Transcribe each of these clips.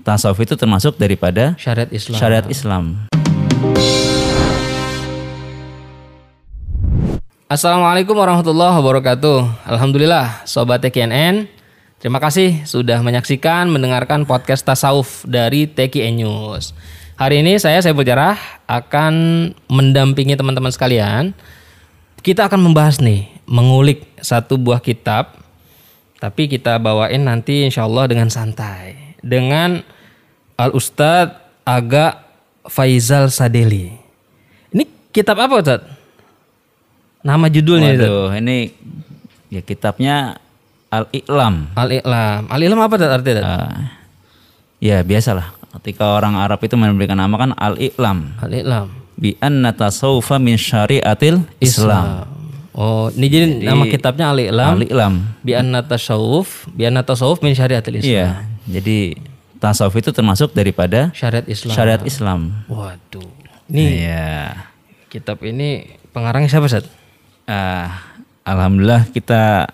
tasawuf itu termasuk daripada Syariat Islam. syariat Islam. Assalamualaikum warahmatullahi wabarakatuh. Alhamdulillah, sobat TKNN. Terima kasih sudah menyaksikan, mendengarkan podcast tasawuf dari TKN News. Hari ini saya Saiful Jarah akan mendampingi teman-teman sekalian. Kita akan membahas nih, mengulik satu buah kitab. Tapi kita bawain nanti insya Allah dengan santai. Dengan Al Ustadz Aga Faizal Sadeli. Ini kitab apa Ustadz? Nama judulnya itu. Ini ya kitabnya Al-Iqlam. Al-Iqlam. Al-Iqlam apa Tat, artinya? Tat? Ah, ya biasalah ketika orang Arab itu memberikan nama kan Al-Iqlam. Al-Iqlam. Bi anna tasawufa min syariatil Islam. Oh, ini jadi, nama kitabnya Al-Iqlam. Al-Iqlam. Bi anna tasawuf, bi anna tasawuf min syariatil Islam. Iya, jadi tasawuf itu termasuk daripada Syariat Islam. syariat Islam. Waduh. Ini Iya. kitab ini pengarangnya siapa, Sat? Ah, alhamdulillah kita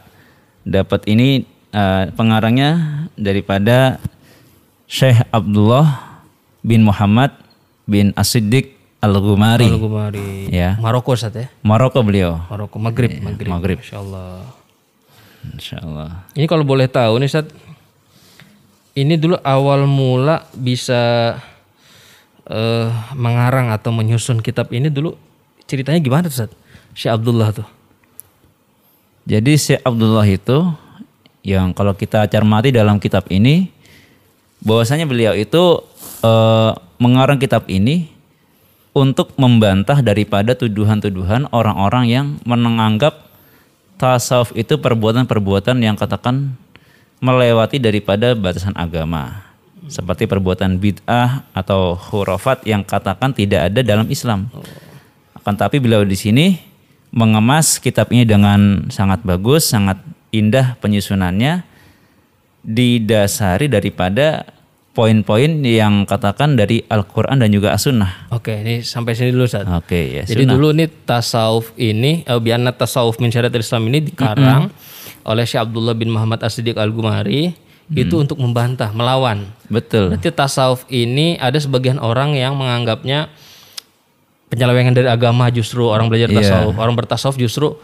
dapat ini ah, pengarangnya daripada Syekh Abdullah bin Muhammad bin As-Siddiq Al-Ghumari. Al-Gumari. Ya. Maroko, Sat ya? Maroko beliau. Maroko, Maghrib, Maghrib. Maghrib. Insyaallah. Insyaallah. Ini kalau boleh tahu nih, Sat. Ini dulu awal mula bisa eh, mengarang atau menyusun kitab ini dulu ceritanya gimana tuh, Sat? Syekh Abdullah tuh. Jadi Syekh Abdullah itu yang kalau kita cermati dalam kitab ini bahwasanya beliau itu eh, mengarang kitab ini untuk membantah daripada tuduhan-tuduhan orang-orang yang menganggap tasawuf itu perbuatan-perbuatan yang katakan melewati daripada batasan agama seperti perbuatan bid'ah atau khurafat yang katakan tidak ada dalam Islam. Akan tapi beliau di sini mengemas kitab ini dengan sangat bagus, sangat indah penyusunannya didasari daripada poin-poin yang katakan dari Al-Qur'an dan juga As-Sunnah. Oke, ini sampai sini dulu Ustaz. Oke, ya. Jadi sunnah. dulu nih tasawuf ini, eh, biana tasawuf min syariatil Islam ini dikarang oleh Syekh Abdullah bin Muhammad As-Siddiq Al-Gumari itu untuk membantah, melawan. betul. Berarti tasawuf ini ada sebagian orang yang menganggapnya penyelewengan dari agama justru orang belajar Iya. tasawuf, orang bertasawuf justru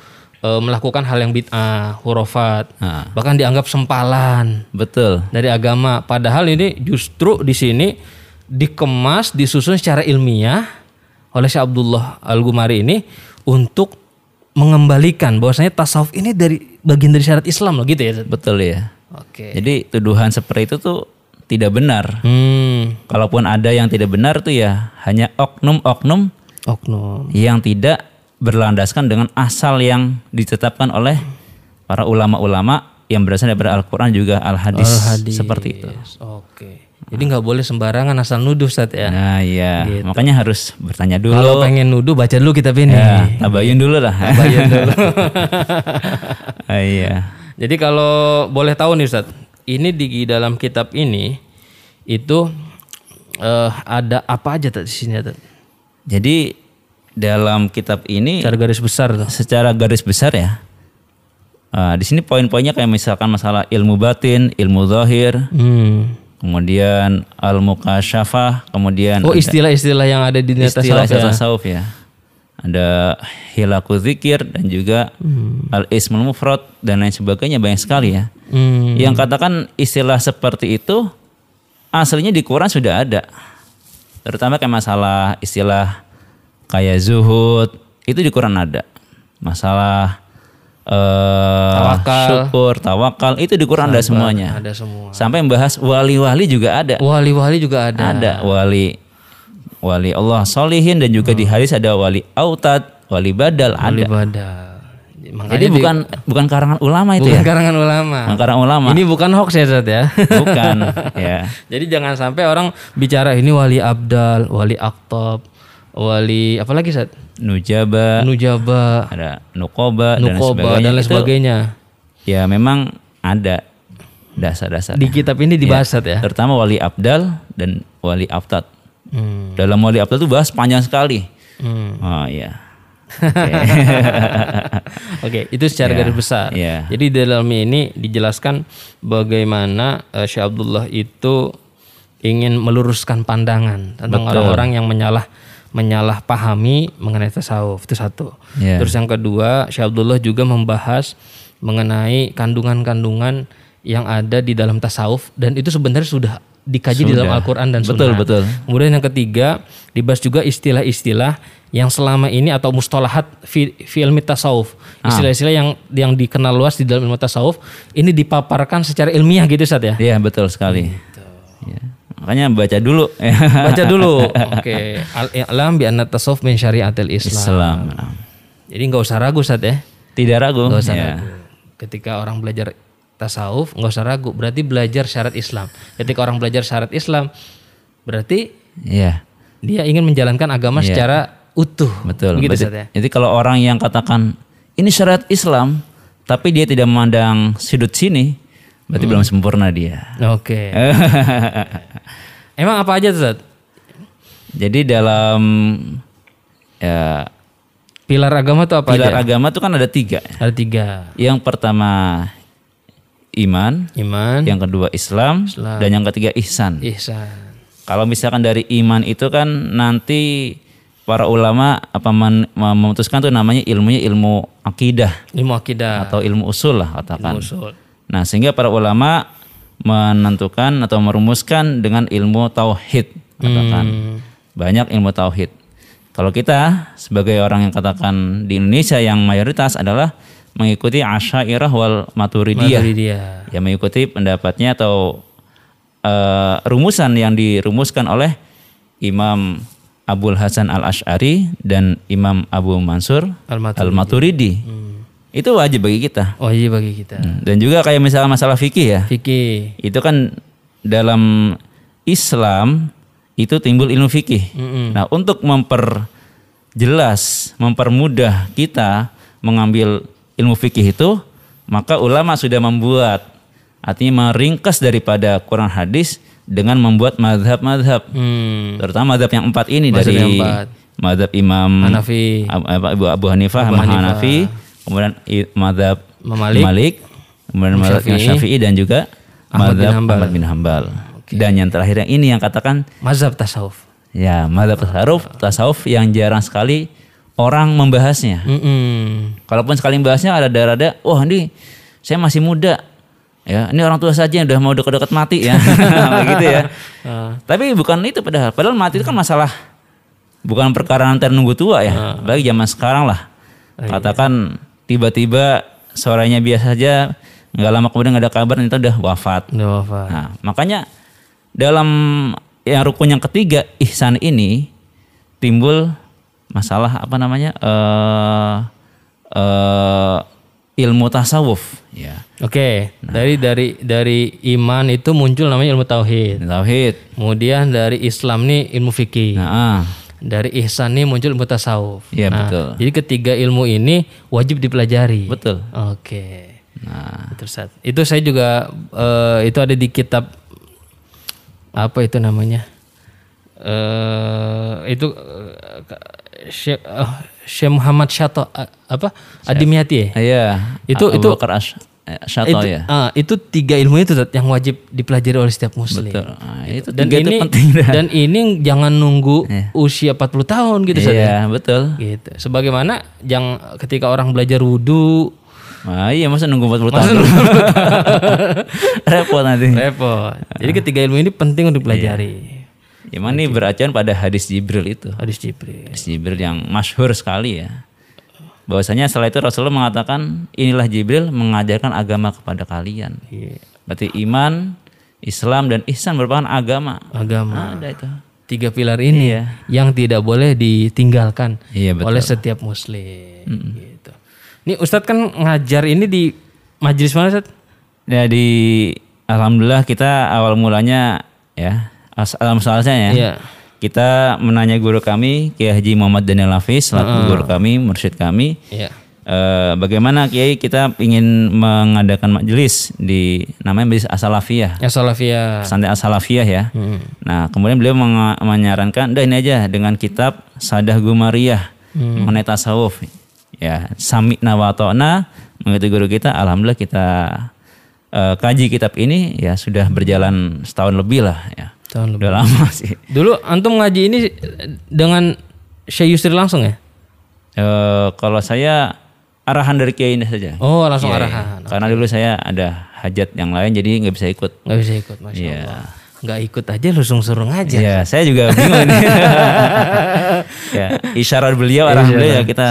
eh, melakukan hal yang bid'ah, hurufat, Nah. bahkan dianggap sempalan Betul. dari agama. Padahal ini justru di sini dikemas, disusun secara ilmiah oleh Syekh Abdullah Al-Gumari ini untuk mengembalikan bahwasanya tasawuf ini dari bagian dari syarat Islam loh gitu ya. Betul ya. Oke. Jadi tuduhan seperti itu tuh tidak benar. Hmm, Kalaupun ada yang tidak benar tuh ya hanya oknum-oknum oknum. yang tidak berlandaskan dengan asal yang ditetapkan oleh para ulama-ulama yang berasal dari Al-Quran juga Al-Hadis Al-Hadis. seperti itu. Oke. Jadi nggak boleh sembarangan asal nuduh Ustaz ya. Nah iya, makanya harus bertanya dulu. Kalau pengen nuduh baca dulu kitab ini. ya, tabayun dulu lah. Tabayun dulu. Ah, iya. Jadi kalau boleh tahu nih Ustaz, ini di dalam kitab ini itu eh, ada apa aja Tad, di sini Tad? Jadi dalam kitab ini Secara garis besar tuh. secara garis besar ya. ah, di sini poin-poinnya kayak misalkan masalah ilmu batin, ilmu zahir, Hmm. Kemudian al-mukasyafah, kemudian Oh istilah-istilah yang ada di dunia istilah tasawuf ya. tasawuf ya. Ada hilaku zikir dan juga al-ismul mufrad dan lain sebagainya banyak sekali ya. Hmm. Yang katakan istilah seperti itu aslinya di Quran sudah ada. Terutama kayak masalah istilah kayak zuhud itu di Quran ada. Masalah eh, Tawakal. syukur, tawakal itu di Quran ada semuanya. Ada semua. Sampai membahas wali-wali juga ada. Wali-wali juga ada. Ada wali wali Allah solihin dan juga di hadis ada wali autad, wali badal Wali ada. badal. Makanya Jadi di- bukan bukan karangan ulama itu bukan ya. karangan ulama. Bukan karangan ulama. Ini bukan hoax ya Ustaz ya. Bukan ya. Jadi jangan sampai orang bicara ini wali abdal, wali aktab, wali apa lagi Ustaz? Nujaba, Nujaba, ada nukoba, dan nukoba sebagainya. dan lain Itu sebagainya. Ya memang ada dasar-dasar. Di kitab ini dibahas Ustaz ya. Terutama wali abdal dan wali aftad. Hmm. Dalam wali abdal itu bahas panjang sekali. Hmm. Oh iya. Oke, itu secara Ya, garis besar. ya. Jadi di dalam ini dijelaskan bagaimana eh, Syekh Abdullah itu ingin meluruskan pandangan tentang orang-orang yang menyalah menyalahpahami mengenai tasawuf itu satu. Ya. Terus yang kedua, Syekh Abdullah juga membahas mengenai kandungan-kandungan yang ada di dalam tasawuf dan itu sebenarnya sudah dikaji di dalam Al-Qur'an dan Betul, Sunnah. betul. Kemudian yang ketiga, dibahas juga istilah-istilah yang selama ini atau mustalahat fi, fi ilmi tasawuf. Ah. Istilah-istilah yang yang dikenal luas di dalam ilmu tasawuf ini dipaparkan secara ilmiah gitu Ustaz ya. Iya betul sekali. Ya. Makanya baca dulu. Baca dulu. Oke. Al-i'lam bi anna tasawuf min syariatil Islam. Islam. Jadi nggak usah ragu Ustaz ya. Tidak ragu. Nggak usah Ya. ragu. Ketika orang belajar tasawuf nggak usah ragu, berarti belajar syarat Islam. Ketika orang belajar syarat Islam, berarti Iya. dia ingin menjalankan agama secara utuh. Betul. Begitu Berarti- Ustaz ya. Jadi kalau orang yang katakan ini syariat Islam, tapi dia tidak memandang sudut sini, berarti belum sempurna dia. Oke. Emang apa aja tuh? Jadi dalam ya Pilar agama tuh apa pilar aja? agama itu kan ada tiga. Ada tiga. Yang pertama iman, Iman, yang kedua Islam, Islam. dan yang ketiga ihsan. ihsan. Kalau misalkan dari iman itu kan nanti para ulama apa men- memutuskan tuh namanya ilmunya ilmu akidah Ilmu akidah. atau ilmu usul lah katakan. usul. Nah, sehingga para ulama menentukan atau merumuskan dengan ilmu tauhid katakan. Hmm. Banyak ilmu tauhid. Kalau kita sebagai orang yang katakan di Indonesia yang mayoritas adalah mengikuti Asyairah wal Maturidiyah. Dia. Ya mengikuti pendapatnya atau eh, rumusan yang dirumuskan oleh Imam Abul Hasan Al Ash'ari dan Imam Abu Mansur Al-Maturidi. Al Maturidi. Itu wajib bagi kita. Iya bagi kita. Hmm. Dan juga kayak misalnya masalah fikih ya. Fikih. Itu kan dalam Islam itu timbul ilmu fikih. Nah, untuk memperjelas, mempermudah kita mengambil ilmu fikih itu, maka ulama sudah membuat artinya meringkas daripada Quran hadis dengan membuat madhab-madhab. Hmm. Terutama madhab yang empat ini Mazhab dari empat. madhab Imam Hanafi. Abu, Abu, Hanifah, Abu. Hanafi, kemudian madhab Imam Malik. Malik, kemudian madhab Syafi'i. Dan juga Ahmad bin madhab. Ahmad bin Hambal. Dan yang terakhir yang ini yang katakan Mazhab tasawuf. ya madhab tasawuf, tasawuf yang jarang sekali orang membahasnya. Mm-mm. Kalaupun sekali membahasnya ada ada wah ini saya masih muda. Ya, ini orang tua saja yang udah mau dekat-dekat mati ya. Begitu ya. Ah. Tapi bukan itu padahal. Padahal mati itu kan masalah bukan perkara nanti nunggu tua ya. Bagi zaman sekarang lah. Katakan tiba-tiba suaranya biasa saja, nggak lama kemudian ada kabar itu udah wafat. Udah wafat. Nah, makanya dalam yang rukun yang ketiga ihsan ini timbul masalah apa namanya eh eh, ilmu tasawuf ya Oke, Nah. dari dari dari iman itu muncul namanya ilmu tauhid. tauhid Kemudian dari Islam nih ilmu fikih. nah ah, Dari ihsan nih muncul ilmu tasawuf. Iya, nah, betul. Jadi ketiga ilmu ini wajib dipelajari. betul Oke. nah Terus itu saya juga eh, itu ada di kitab apa itu namanya? eh itu eh, Syekh Syekh Muhammad Syato eh, apa? Adimyati ya? iya Itu- Abu itu- Bakar Ash- eh, Syato itu, ya ah, itu tiga ilmu itu yang wajib dipelajari oleh setiap muslim. betul Nah, itu Dan tiga itu ini penting dah. dan ini jangan nunggu usia 40 tahun gitu Sat, ya. iya betul Gitu. Sebagaimana yang ketika orang belajar wudhu Nah, iya masa nunggu 40 tahun repot nanti repot. Jadi ketiga ilmu ini penting untuk dipelajari. Gimana nih beracuan pada hadis Jibril itu Hadis Jibril. Hadis Jibril yang masyhur sekali ya. Bahwasanya setelah itu Rasulullah mengatakan inilah Jibril mengajarkan agama kepada kalian. Iya. Berarti iman, Islam dan ihsan merupakan agama. Agama. Ada itu. Tiga pilar ini Iya. yang tidak boleh ditinggalkan Iya, betul. oleh setiap muslim. Gitu. Ini Ustadz kan ngajar ini di majelis mana Ustadz? Ya di alhamdulillah kita awal mulanya ya alam ya. Iya. Kita menanya guru kami Kiai Haji Muhammad Daniel Hafiz selaku guru kami, mursyid kami. Iya. Eh, bagaimana Kiai kita ingin mengadakan majelis di namanya majelis Asalafiyah. Ya Salafiyah. Santai Asalafiyah ya. Nah, kemudian beliau meng- menyarankan, "Dah ini aja dengan kitab Sadah Gumariyah mengenai tasawuf." Ya, Sami Nawatona mengikuti guru kita, alhamdulillah kita eh, kaji kitab ini ya sudah berjalan setahun lebih lah ya. Tahun lebih. Udah lama sih. Dulu antum ngaji ini dengan Syekh Yusri langsung ya? Eh, kalau saya arahan dari Kiai ini saja. Oh, langsung Iya, iya. arahan. Karena dulu saya ada hajat yang lain jadi nggak bisa ikut. Nggak bisa ikut, masya Iya. Allah. Nggak ikut aja langsung suruh ngajar. Iya, saya juga bingung ini. ya, isyarat beliau, arahan Iya, beliau ya kita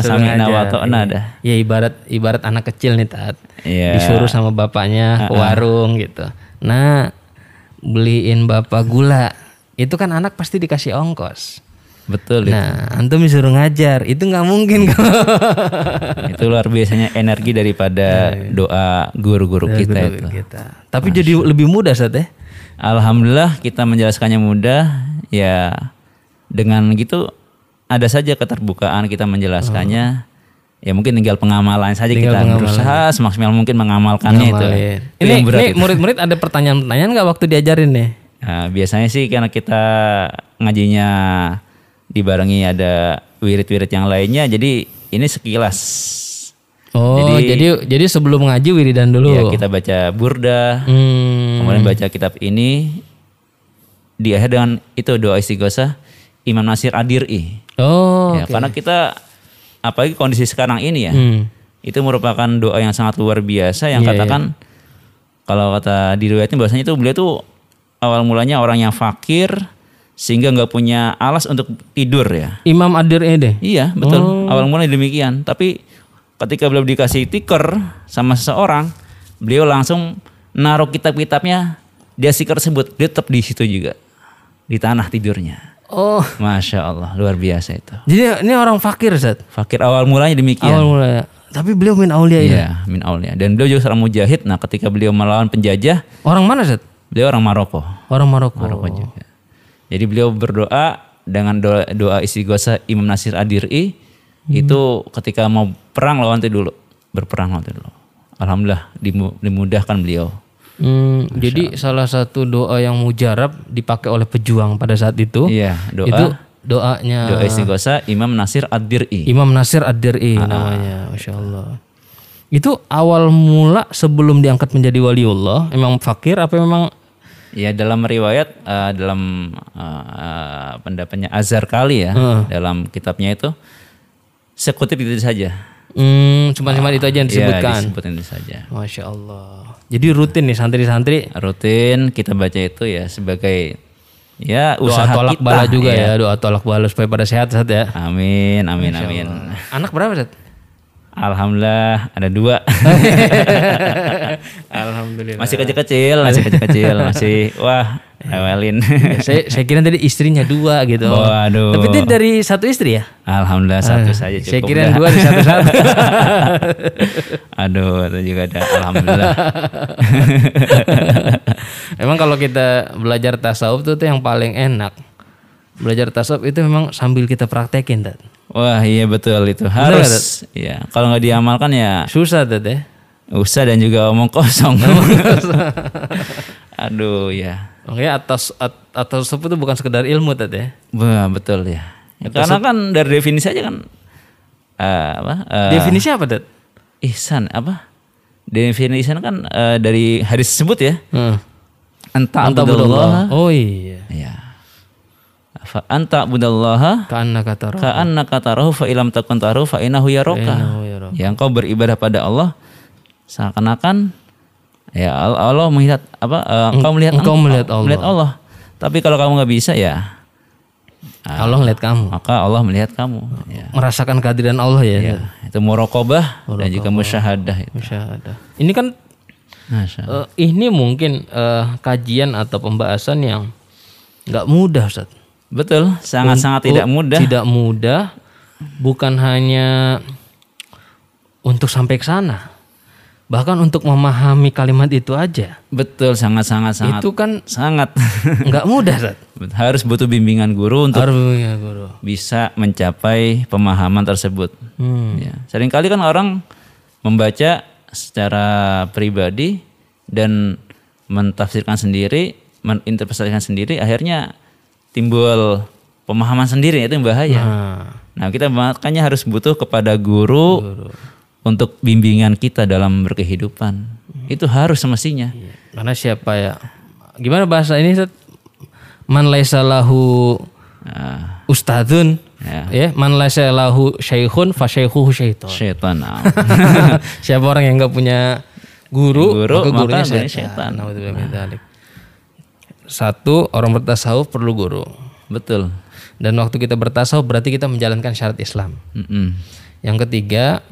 wa ta'na Iya. dah. Ya ibarat ibarat anak kecil nih tat. Iya. Disuruh sama bapaknya ke warung gitu. Nah, beliin bapak gula. Itu kan anak pasti dikasih ongkos. Betul itu. Nah, antum disuruh ngajar, itu nggak mungkin Itu luar biasanya energi daripada doa guru-guru kita itu. kita. Tapi jadi lebih mudah saat ya. Alhamdulillah kita menjelaskannya mudah ya dengan gitu ada saja keterbukaan kita menjelaskannya. Ya mungkin tinggal pengamalan saja kita berusaha semaksimal mungkin mengamalkannya itu. Ngamalin. Itu Ini, ini murid-murid ada pertanyaan-pertanyaan nggak waktu diajarin nih? Nah, biasanya sih karena kita ngajinya dibarengi ada wirid-wirid yang lainnya jadi ini sekilas. Oh, jadi jadi, sebelum ngaji wiridan dulu. Ya kita baca burda, Hmm. kemudian baca kitab ini di akhir dengan itu doa istighosah Imam Nasir Adiri. Oh, ya, karena kita apalagi kondisi sekarang ini ya. Hmm. Itu merupakan doa yang sangat luar biasa yang Iya, katakan kalau kata di riwayatnya bahwasanya itu beliau tuh awal mulanya orang yang fakir sehingga nggak punya alas untuk tidur ya. Imam Adir ini. Iya, betul. Awal mulanya demikian. Tapi ketika beliau dikasih tiker sama seseorang, beliau langsung naruh kitab-kitabnya dia stiker tersebut. Dia tetap di situ juga. Di tanah tidurnya. Oh, Masya Allah, luar biasa itu. jadi ini orang fakir, Zat. Fakir awal mulanya demikian. Awal mulanya. Tapi beliau min aulia ini. Iya, min aulia. Dan beliau juga seorang mujahid. Nah, ketika beliau melawan penjajah, Orang mana, Zat? beliau orang Maroko. Orang Maroko. Maroko juga. Jadi beliau berdoa dengan doa, doa istighosah Imam Nasir Adiri itu ketika mau perang lawan itu dulu, berperang lawan itu dulu. Alhamdulillah dimu- dimudahkan beliau. Hmm, jadi salah satu doa yang mujarab dipakai oleh pejuang pada saat itu. Iya, doa Itu doanya doa istighosah Imam Nasir Adiri. Imam Nasir Ad-Dir'i namanya, masya Allah. Itu awal mula sebelum diangkat menjadi waliullah, memang fakir apa memang Ya dalam riwayat eh, dalam eh, eh, pendapatnya Azhar kali ya dalam kitabnya itu sekutip itu saja. Hmm, cuma cuma itu aja yang Iya, disebutkan. disebutin itu saja. Masya Allah. Jadi rutin nih santri-santri Rutin kita baca itu ya sebagai ya doa usaha tolak kita. bala juga ya. ya, doa tolak bala supaya pada sehat sehat ya. Amin, amin, amin. Anak berapa Zat? Alhamdulillah ada dua. Alhamdulillah. masih kecil-kecil, masih kecil-kecil, masih wah rewelin. saya saya kira tadi istrinya dua gitu. Waduh. Tapi itu dari satu istri ya? Alhamdulillah satu saja cukup. saya kira dah. dua di satu satu. Aduh, itu juga ada. Alhamdulillah. Emang kalau kita belajar tasawuf tuh, tuh yang paling enak. Belajar tasawuf itu memang sambil kita praktekin, Tat. Wah iya betul itu harus. Iya. Kalau nggak diamalkan ya Susah, Tat ya. usah dan juga omong kosong. Aduh ya. Makanya atas at, atas tasawuf itu bukan sekedar ilmu, Tat ya. Wah betul ya. Ya, karena kan dari definisi aja kan eh, apa? eh, Definisi apa, Tat? ihsan apa? Definisi ihsan kan eh, dari hadis tersebut ya. Hmm. Anta abudallah. Oh iya. Ya. Fa anta abudallaha Karena kata roh. ka'annaka tarahu fa ilam takun tarahu fa. Innahu yaraka. Ya engkau beribadah pada Allah seakan-akan ya Al- Allah melihat apa eh, engkau melihat engkau melihat Allah. melihat Allah. Tapi kalau kamu nggak bisa ya Allah ngeliat kamu. maka Allah melihat kamu. Ya. Merasakan kehadiran Allah ya. Ya, itu muraqabah dan juga musyahadah itu. Musyahadah. Ini kan Allah. eh, ini mungkin eh, kajian atau pembahasan yang nggak mudah, Ustaz. Betul, sangat-sangat tidak mudah. Tidak mudah, bukan hanya untuk sampai ke sana, bahkan untuk memahami kalimat itu aja, Betul, sangat-sangat sangat itu kan sangat nggak mudah, Ustaz. harus butuh bimbingan guru untuk Harus punya guru. bisa mencapai pemahaman tersebut. Hmm. Ya. Seringkali kan orang membaca secara pribadi dan mentafsirkan sendiri, meninterpretasikan sendiri, akhirnya timbul pemahaman sendiri itu yang bahaya. Nah, Nah kita makanya harus butuh kepada guru, untuk bimbingan kita dalam berkehidupan. Itu harus semestinya. karena siapa ya? Gimana bahasa ini, Ustaz? man laisa lahu Nah, ustadzun Ya. ya man laisa lahu syaikhun fa syaikhuhu syaitan. syaitan. nah. Siapa orang yang nggak punya guru, Guru, maka gurunya maka min dzalik. Satu, orang bertasawuf perlu guru. Betul. Dan waktu kita bertasawuf berarti kita menjalankan syarat Islam. Mm-mm. Yang ketiga,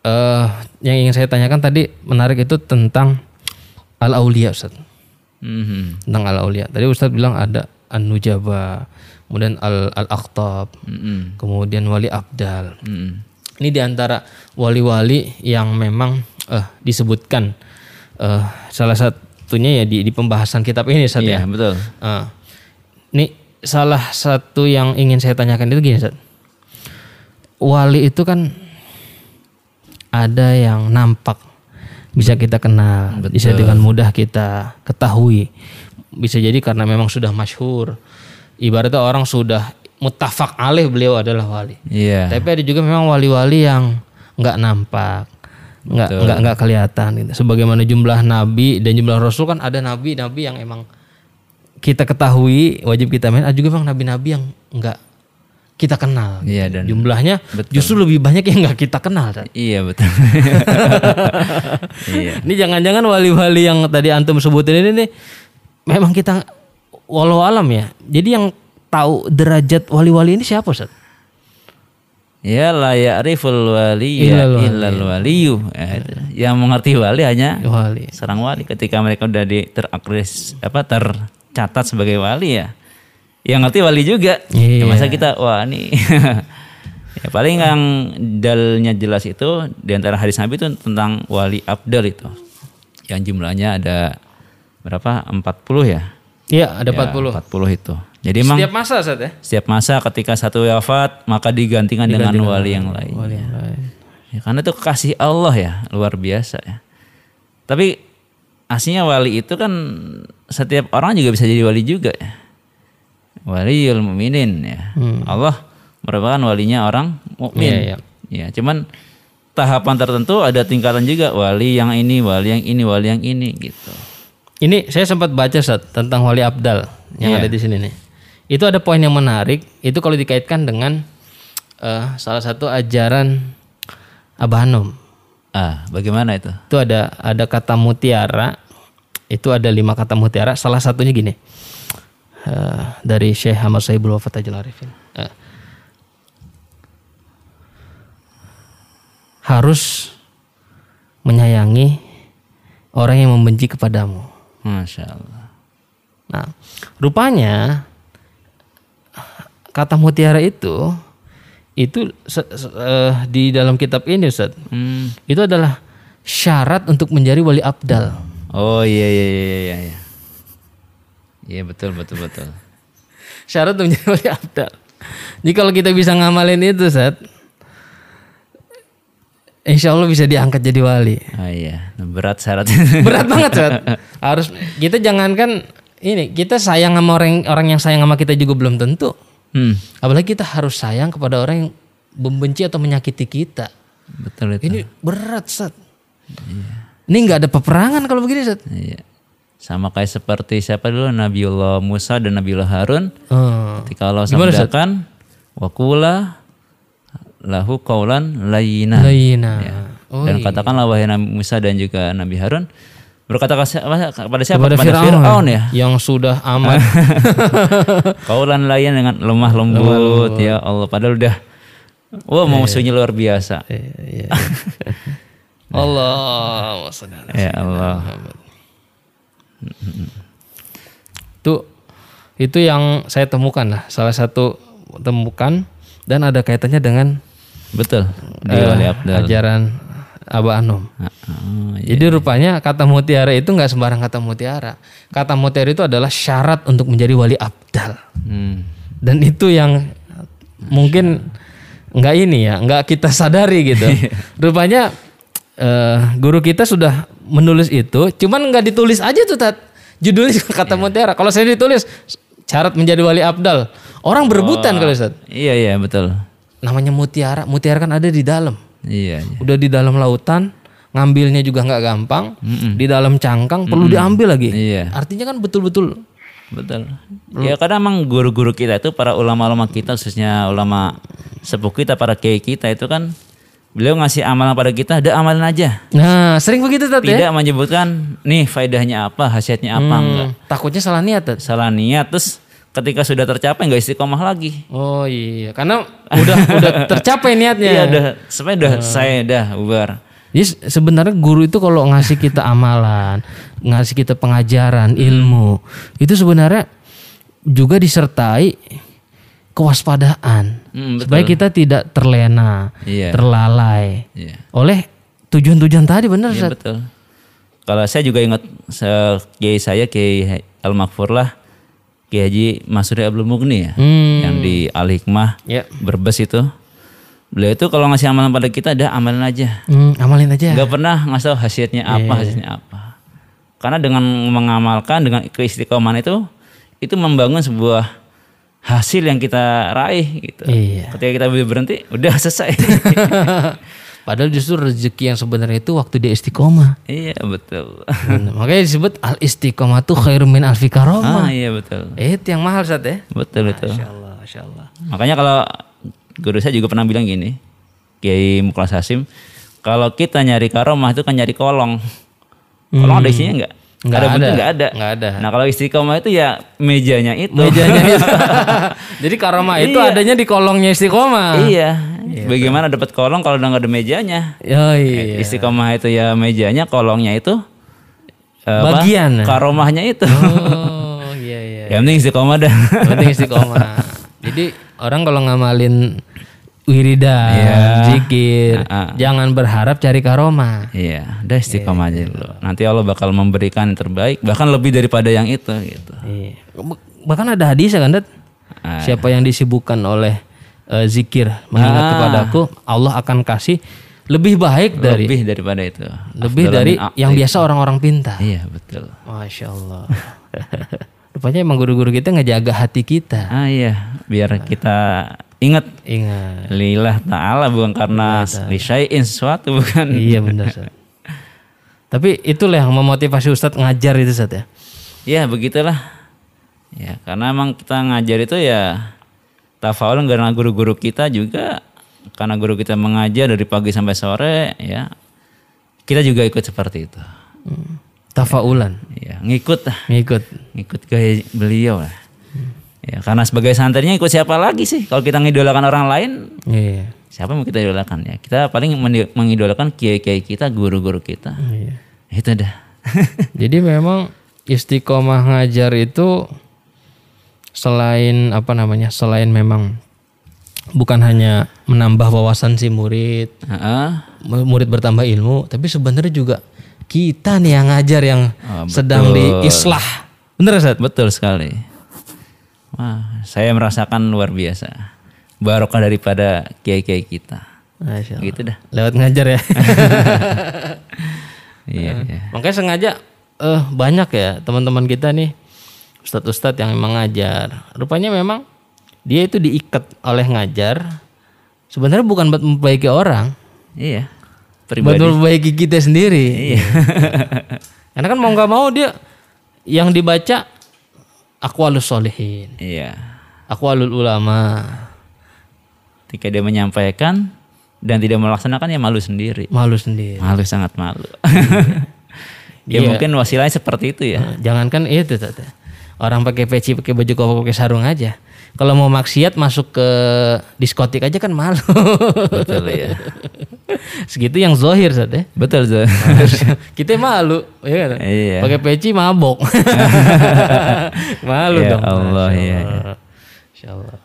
eh yang ingin saya tanyakan tadi menarik itu tentang al aulia Ustaz. Mhm. Tentang al aulia. Tadi Ustaz bilang ada an-nujaba, kemudian al al aqtab, Mm-mm. kemudian wali abdal. Mm-mm. Ini di antara wali-wali yang memang eh, disebutkan eh, salah satunya ya di, di pembahasan kitab ini Ustaz ya. Iya, betul. Ah. ini salah satu yang ingin saya tanyakan itu gini Ustaz. Wali itu kan ada yang nampak bisa kita kenal, bisa dengan mudah kita ketahui. Bisa jadi karena memang sudah masyhur. Ibaratnya orang sudah mutafak alih beliau adalah wali. Iya. Tapi ada juga memang wali-wali yang nggak nampak, nggak nggak nggak kelihatan. Gitu. Sebagaimana jumlah nabi dan jumlah rasul kan ada nabi-nabi yang emang kita ketahui wajib kita main. Ada juga memang nabi-nabi yang nggak kita kenal. Iya dan Jumlahnya justru lebih banyak yang nggak kita kenal. Tat. iya betul. iya. Ini jangan-jangan wali-wali yang tadi antum sebutin ini nih memang kita walau alam ya. Jadi yang tahu derajat wali-wali ini siapa Ustaz? Ya la ya'riful wali Illal wali. illal waliyu. Ya, itu. Yang mengerti wali hanya Wali. serang wali ketika mereka udah di terakris apa tercatat sebagai wali ya. Yang ngerti wali juga. Iya. Ya, masa kita wah ini ya paling yang dalnya jelas itu di antara hadis Nabi itu tentang wali abdal itu. Yang jumlahnya ada berapa? 40 ya? Iya, ada Ya, 40. 40 itu. Jadi emang Setiap masa Ustaz ya? setiap masa ketika satu wafat maka digantikan dengan wali yang lain. Wali yang lain. Ya, karena itu kasih Allah ya luar biasa ya. Tapi aslinya wali itu kan setiap orang juga bisa jadi wali juga ya. Waliul mukminin ya. Allah merupakan walinya orang mukmin. Iya, iya. Ya, cuman tahapan tertentu ada tingkatan juga wali yang ini, wali yang ini, wali yang ini gitu. Ini saya sempat baca Ustaz tentang Wali Abdal yang Iya. ada di sini nih. Itu ada poin yang menarik, itu kalau dikaitkan dengan eh, salah satu ajaran Abah Hanum. Ah, bagaimana itu? Itu ada ada kata mutiara, itu ada lima kata mutiara, salah satunya gini. Eh, dari Syekh Ahmad Saibul Wafat Ajal Arifin. Eh, harus menyayangi orang yang membenci kepadamu. Masya Allah. Nah, rupanya kata mutiara itu itu se- se- eh, di dalam kitab ini Ustaz. Hmm. Itu adalah syarat untuk menjadi wali abdal. Oh iya iya iya iya iya. Iya betul betul betul. Syarat untuk menjadi wali abdal. Jadi kalau kita bisa ngamalin itu Ustaz, Insya Allah bisa diangkat jadi wali. Ah iya, berat syaratnya. Berat banget Ustaz. Harus kita jangankan ini kita sayang sama orang orang yang sayang sama kita juga belum tentu. hmm, Apalagi kita harus sayang kepada orang yang membenci atau menyakiti kita. betul itu. Ini berat, Sat. Ini nggak ada peperangan kalau begini, Sat. Iya. Sama kayak seperti siapa dulu Nabiullah Musa dan Nabiullah Harun ketika Allah sabdakan wakula lahu kaulan layina. Laina. Oh, dan katakanlah wahai Nabi Musa dan juga Nabi Harun berkata kepada siapa? kepada Kepada Fir'aun, Fir'aun ya. yang sudah amat Kaulan layan dengan lemah lembut ya Allah padahal udah wah mau musuhnya luar biasa. Iya. Allah Ya Allah. Itu itu yang saya temukan lah, salah satu temukan dan ada kaitannya dengan Betul. Di Abdal. ajaran Abah Anom. Ah, ah, iya. Jadi rupanya kata mutiara itu nggak sembarang kata mutiara. Kata mutiara itu adalah syarat untuk menjadi wali abdal. Hmm. Dan itu yang mungkin nggak ini ya, nggak kita sadari gitu. rupanya eh, guru kita sudah menulis itu, cuman nggak ditulis aja tuh tat. Judulnya kata mutiara. Kalau saya ditulis syarat menjadi wali abdal, orang berebutan kalau Ustaz. Iya iya betul. Namanya mutiara, mutiara kan ada di dalam. Iya. iya. Udah di dalam lautan, ngambilnya juga nggak gampang. Di dalam cangkang perlu diambil lagi. Iya. Artinya kan betul-betul betul. Ya karena emang guru-guru kita itu para ulama-ulama kita khususnya ulama sepuh kita para kiai kita itu kan beliau ngasih amalan pada kita, ada amalan aja. Nah, sering begitu Tat ya. Tidak menyebutkan nih faedahnya apa, khasiatnya apa enggak. Hmm, takutnya salah niat Tat. Salah niat terus ketika sudah tercapai nggak istiqomah lagi. Oh iya, karena udah udah tercapai niatnya. Iya udah sebenarnya udah saya udah bubar. Jadi se- sebenarnya guru itu kalau ngasih kita amalan, ngasih kita pengajaran, ilmu, itu sebenarnya juga disertai kewaspadaan. Hmm, betul. supaya kita tidak terlena, Iya. terlalai Iya. oleh tujuan-tujuan tadi benar Ustaz? betul. Kalau saya juga ingat kiai saya Kiai Al Makfur lah, Kiai Haji Masuri Abdul Mugni ya, Hmm. yang di Al Hikmah Ya. Berbes itu. Beliau itu kalau ngasih amalan pada kita ada amalan aja. Hmm, amalin aja. Nggak pernah ngasih tahu hasilnya apa, hasilnya apa. Karena dengan mengamalkan dengan keistiqomahan itu itu membangun sebuah hasil yang kita raih gitu. Iya. Ketika kita berhenti, udah selesai. Padahal justru rezeki yang sebenarnya itu waktu dia istiqomah. iya betul. Benar. Makanya disebut al istiqomah tuh khairum min alfi karomah. ah iya betul. Eh, itu yang mahal Ustaz ya. Betul itu. Masya Allah, Masya Allah. Makanya kalau guru saya juga pernah bilang gini, Kiai Muklas Hasim, kalau kita nyari karomah itu kan nyari kolong. Kolong ada isinya enggak? Nggak ada bentuk ada. enggak ada. Nggak ada. Nah, kalau istiqomah itu ya mejanya itu. Mejanya itu. Jadi karomah itu Iya. adanya di kolongnya istiqomah. iya. Bagaimana dapat kolong kalau udah nggak ada mejanya? Oh iya. Istiqomah itu ya mejanya, kolongnya itu eh, apa? Bagian. Karomahnya itu. Oh iya iya. Yang penting istiqomah dah. Yang penting istiqomah. Jadi orang kalau ngamalin wiridan, Iya. zikir, Ah, ah. jangan berharap cari karomah. Iya, udah istiqomah aja dulu. Nanti Allah bakal memberikan yang terbaik, bahkan lebih daripada yang itu gitu. Iya. Bahkan ada hadis kan, Dat? Ah. Siapa yang disibukkan oleh eh, zikir mengingat Ah. kepadaku, Allah akan kasih lebih baik dari lebih daripada itu. lebih dari yang biasa orang-orang pintar. Iya, betul. Masya Allah. Rupanya emang guru-guru kita ngejaga hati kita. Ah iya, biar kita ingat Ingat. lillah taala bukan karena lisyai'in sesuatu bukan. iya benar Ustaz. Tapi itulah yang memotivasi Ustadz ngajar itu Ustadz ya. Ya, begitulah. Ya, karena emang kita ngajar itu ya tafaul karena guru-guru kita juga karena guru kita mengajar dari pagi sampai sore ya. Kita juga ikut seperti itu. Tafaulan. Ya, ngikut. Ngikut. ngikut gaya beliau lah. Ya, karena sebagai santrinya ikut siapa lagi sih? Kalau kita ngidolakan orang lain, Iya. siapa yang mau kita idolakan ya? Kita paling mengidolakan kiai-kiai kita, guru-guru kita. Iya. Itu dah. Jadi memang istiqomah ngajar itu selain apa namanya? Selain memang bukan hanya menambah wawasan si murid, Heeh. murid bertambah ilmu, tapi sebenarnya juga kita nih yang ngajar yang Oh, sedang diislah. Bener Ustaz? Betul sekali. Wah, saya merasakan luar biasa. Barokah daripada kiai-kiai kita. Masya Allah. Gitu dah. Lewat ngajar ya. Iya, iya. Makanya sengaja eh banyak ya teman-teman kita nih ustadz-ustadz yang memang ngajar. Rupanya memang dia itu diikat oleh ngajar. Sebenarnya bukan buat memperbaiki orang, Iya. buat Pribadi. memperbaiki kita sendiri. Iya. Karena kan mau nggak mau dia yang dibaca akwalus solihin, Iya. akwalul ulama, Ketika dia menyampaikan dan tidak melaksanakan ya malu sendiri. malu sendiri. Malu sangat malu. ya Iya. mungkin wasilahnya seperti itu ya. Jangankan itu tata. Orang pakai peci, pakai baju koko, pakai sarung aja. Kalau mau maksiat masuk ke diskotik aja kan malu. Betul ya. Segitu yang zohir Zat, ya. Betul tuh. Kita malu, ya kan? Iya. Pakai peci mabok. malu Ya dong. Allah, Masya Allah. Masya Allah.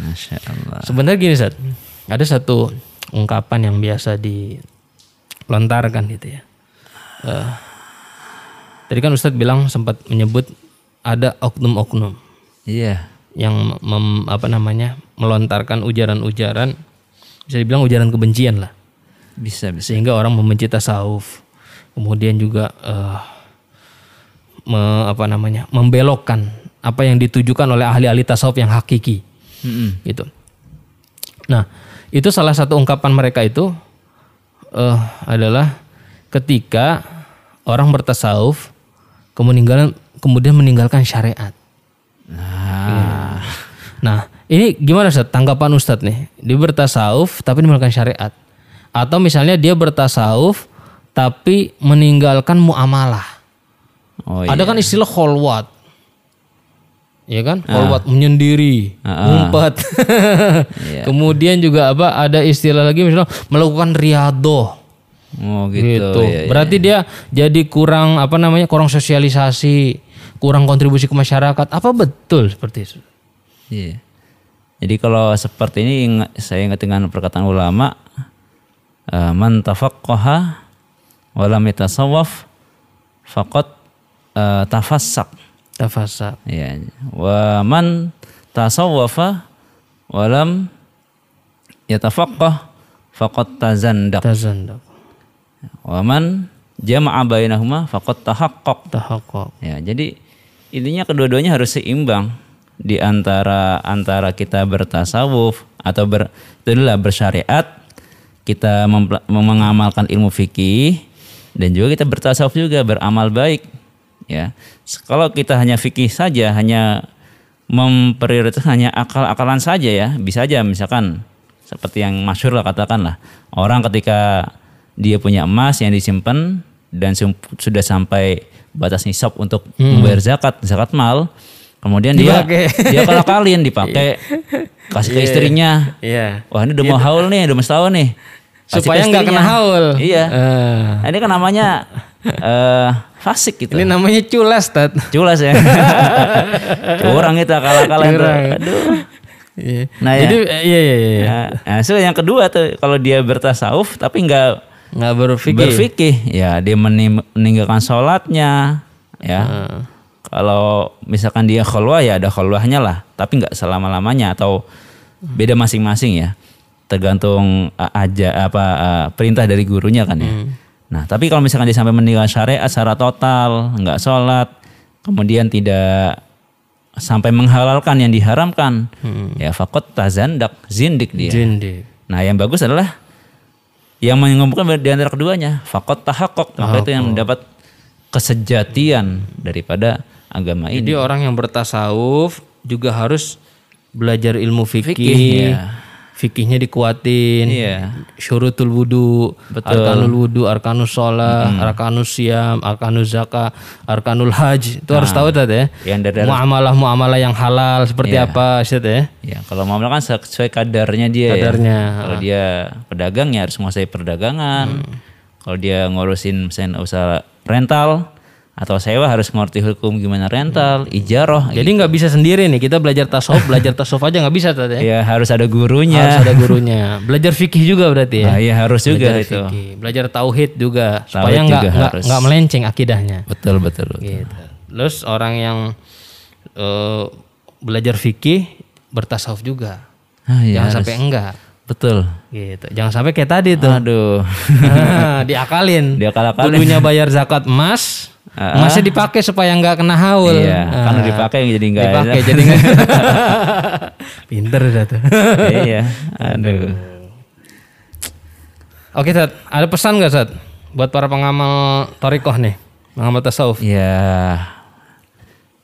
Masya Allah. Sebenarnya gini Zat, ada satu ungkapan yang biasa dilontarkan gitu ya. Eh, tadi kan Ustadz bilang sempat menyebut ada oknum-oknum Iya. yang mem- apa namanya melontarkan ujaran-ujaran bisa dibilang ujaran kebencian lah Bisa bisa. sehingga orang membenci tasawuf kemudian juga eh, me- apa namanya membelokkan apa yang ditujukan oleh ahli-ahli tasawuf yang hakiki Mm-mm. gitu nah itu salah satu ungkapan mereka itu eh, adalah ketika orang bertasawuf kemudian kemudian meninggalkan syariat Nah, Nah, ini gimana Ustaz? Tanggapan Ustaz nih. Dia bertasawuf tapi meninggalkan syariat. Atau misalnya dia bertasawuf tapi meninggalkan muamalah. oh iya. Ada kan istilah kholwat. Ya kan? Kholwat menyendiri, Ah, ah. ngumpet. Iya. Kemudian juga apa? Ada istilah lagi misalnya melakukan riadoh. Oh gitu. gitu. iya, iya. Berarti dia jadi kurang apa namanya? kurang sosialisasi, kurang kontribusi ke masyarakat. Apa betul seperti itu? Iya. Jadi kalau seperti ini saya ingat dengan perkataan ulama eh, man tafaqqaha wa lam yatasawwaf faqad eh, tafassak. Tafasa. Ya. Wa man tasawwafa wa lam yatafaqqah faqad tazandaq. Tazandak. Wa man jama'a bainahuma faqad tahaqqaq. Tahakkuk. Ya, jadi intinya kedua-duanya harus seimbang di antara antara kita bertasawuf atau ber itu adalah bersyariat, kita mengamalkan ilmu fikih dan juga kita bertasawuf juga beramal baik. Ya. Kalau kita hanya fikih saja, hanya memprioritaskan hanya akal-akalan saja ya, bisa aja misalkan seperti yang masyhur lah katakanlah. Orang ketika dia punya emas yang disimpan dan sudah sampai batas nisab untuk membayar zakat, zakat mal, kemudian dia Dipakai. dia kalau kalian dipakai kasih ke istrinya. Iya. Wah, ini udah mau haul nih, udah mau setahun nih. Kasih Supaya nggak kena haul. Iya. Nah, ini kan namanya eh fasik gitu. Ini namanya culas, Tat. Culas ya. Curang itu. Aduh. Iya. Nah, ya. Jadi eh, iya iya iya. Nah, nah, so yang kedua tuh kalau dia bertasawuf tapi nggak Nggak berpikir. berfikih, ya dia meninggalkan sholatnya, ya. Hmm. Kalau misalkan dia khulwah ya ada khulwahnya lah, tapi nggak selama lamanya atau beda masing-masing ya, tergantung aja apa perintah dari gurunya kan ya. Hmm. Nah tapi kalau misalkan dia sampai meninggalkan syariat secara total, nggak sholat, kemudian tidak sampai menghalalkan yang diharamkan, ya fakot tazandak zindik dia. Jindik. Nah, yang bagus adalah yang mengumpulkan di antara keduanya, fakot tahakok, maka itu yang mendapat kesejatian daripada agama Jadi ini. orang yang bertasawuf juga harus belajar ilmu fikih. Fikih, ya. Fikihnya dikuatin. Iya. Syurutul wudu, arkanul wudu, arkanus sholat, arkanus siam, arkanus zakah, arkanul haj. Itu harus tahu tadi ya. Yang dari Muamalah muamalah yang halal seperti Iya. apa, Ustaz ya? ya kalau mau kan sesuai kadarnya dia Kadarnya, ya. Kalau dia pedagang ya harus menguasai perdagangan. Kalau dia ngurusin misalnya usaha rental atau sewa harus ngerti hukum gimana rental, ijaroh. Jadi nggak bisa sendiri nih kita belajar tasawuf, belajar tasawuf aja nggak bisa tadi ya. Ya harus ada gurunya. Harus ada gurunya. Belajar fikih juga berarti ya. Nah, iya harus juga Belajar itu. fikih. Belajar tauhid juga Tauhid supaya nggak nggak melenceng akidahnya. Betul betul. betul. Gitu. Terus orang yang eh, belajar fikih bertasawuf juga. Ah, iya, Jangan harus. sampai enggak. Betul. Gitu. Jangan sampai kayak tadi tuh. Aduh. Diakalin. Diakal-akalin. Kudunya bayar zakat emas. Ah. Emasnya dipakai supaya nggak kena haul. Iya, kan Ah. dipakai jadi enggak dipakai jadi nggak. Pinter dah tuh. iya. Aduh. Oke, Sat. Ada pesan nggak, Sat? Buat para pengamal torikoh nih. Pengamal tasawuf. Ya.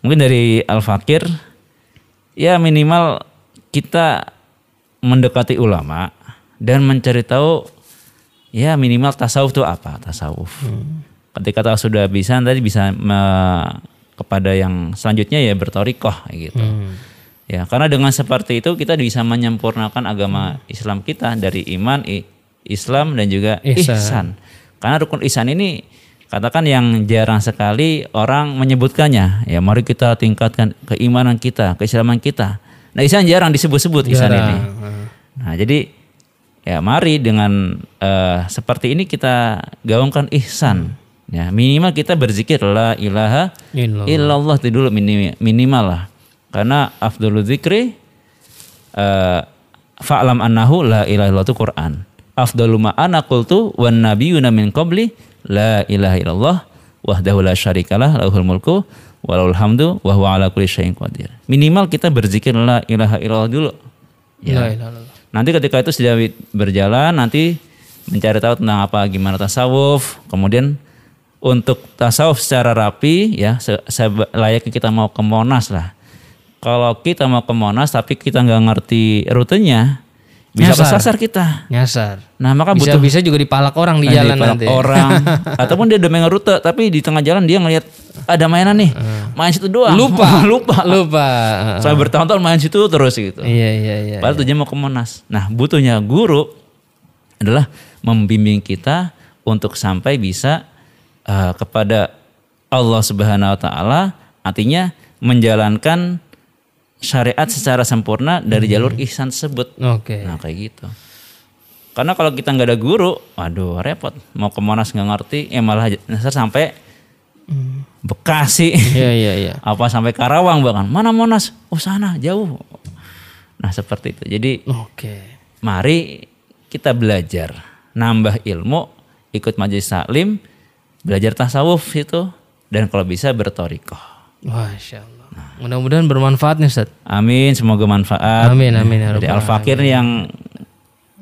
Mungkin dari Al Fakir ya minimal kita mendekati ulama dan mencari tahu ya minimal tasawuf itu apa tasawuf. Ketika tahu sudah bisa tadi bisa me- kepada yang selanjutnya ya bertorikoh gitu. Ya, karena dengan seperti itu kita bisa menyempurnakan agama Islam kita dari iman, i- Islam dan juga Ihsan. ihsan. Karena rukun ihsan ini katakan yang jarang sekali orang menyebutkannya. Ya, mari kita tingkatkan keimanan kita, keislaman kita. Nah, ihsan jarang disebut-sebut ihsan ini. Nah, jadi ya mari dengan eh, seperti ini kita gaungkan ihsan. Ya, minimal kita berzikir la ilaha Illallah. illallah itu dulu minim- minimal lah. Karena afdhulu dzikri eh, fa'lam annahu la ilaha illallah itu Quran. Afdalu ma ana qultu wan nabiyyuna min qabli la ilaha illallah wahdahu la syarikalah lahul mulku wa lahul hamdu wa huwa ala kulli syai'in qadir. Minimal kita berzikir la ilaha illallah dulu. Ya. La ilaha illallah. Nanti ketika itu sudah berjalan, nanti mencari tahu tentang apa gimana tasawuf, kemudian untuk tasawuf secara rapi ya se- se- layaknya kita mau ke Monas lah. kalau kita mau ke Monas tapi kita nggak ngerti rutenya, bisa Nyasar. kesasar kita. Nyasar. Nah maka Bisa butuh bisa juga dipalak orang di Nah, jalan dipalak nanti. orang ataupun dia udah megang rute tapi di tengah jalan dia ngelihat ada mainan nih main situ doang Lupa. lupa Lupa. sampai bertahun-tahun main situ terus gitu Iya iya iya. padahal tujuannya mau ke Monas nah butuhnya guru adalah membimbing kita untuk sampai bisa uh, kepada Allah Subhanahu wa taala artinya menjalankan syariat secara sempurna dari jalur ihsan tersebut Oke. Nah kayak gitu. Karena kalau kita nggak ada guru, waduh repot. Mau ke Monas nggak ngerti, ya malah nyasar sampai Bekasi. Iya iya iya. Apa sampai Karawang bahkan. Mana Monas? Oh sana jauh. Nah seperti itu. Jadi Oke. mari kita belajar, nambah ilmu, ikut majelis taklim, belajar tasawuf itu, dan kalau bisa bertorikoh. Masya Allah. Mudah-mudahan bermanfaat nih Ustaz. Amin, semoga manfaat. Amin amin ya Dari rabbal Al Fakir yang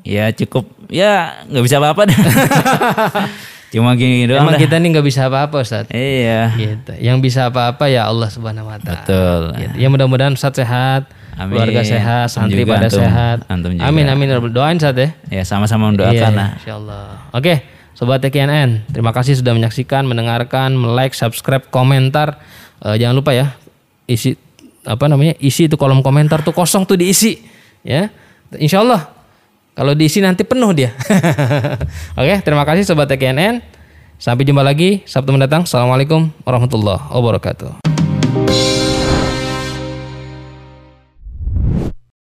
ya cukup ya nggak bisa apa-apa deh. Cuma gini doang Emang dah. kita nih nggak bisa apa-apa Ustaz. Iya. Gitu. Yang bisa apa-apa ya Allah Subhanahu wa taala. Betul. Gitu. Ya mudah-mudahan Ustaz sehat, Amin. keluarga sehat, santri pada antum. sehat. Antum juga. Amin amin Rabbal- doain Ustaz ya. Ya sama-sama mendoakan Iya, lah. insyaallah. Oke, sobat TKNN, terima kasih sudah menyaksikan, mendengarkan, like, subscribe, komentar. Eh, jangan lupa ya, isi apa namanya? Isi itu kolom komentar tuh kosong tuh diisi, ya. Insyaallah kalau diisi nanti penuh dia. Oke, terima kasih sobat TKNN. Sampai jumpa lagi Sabtu mendatang. Assalamualaikum warahmatullahi wabarakatuh.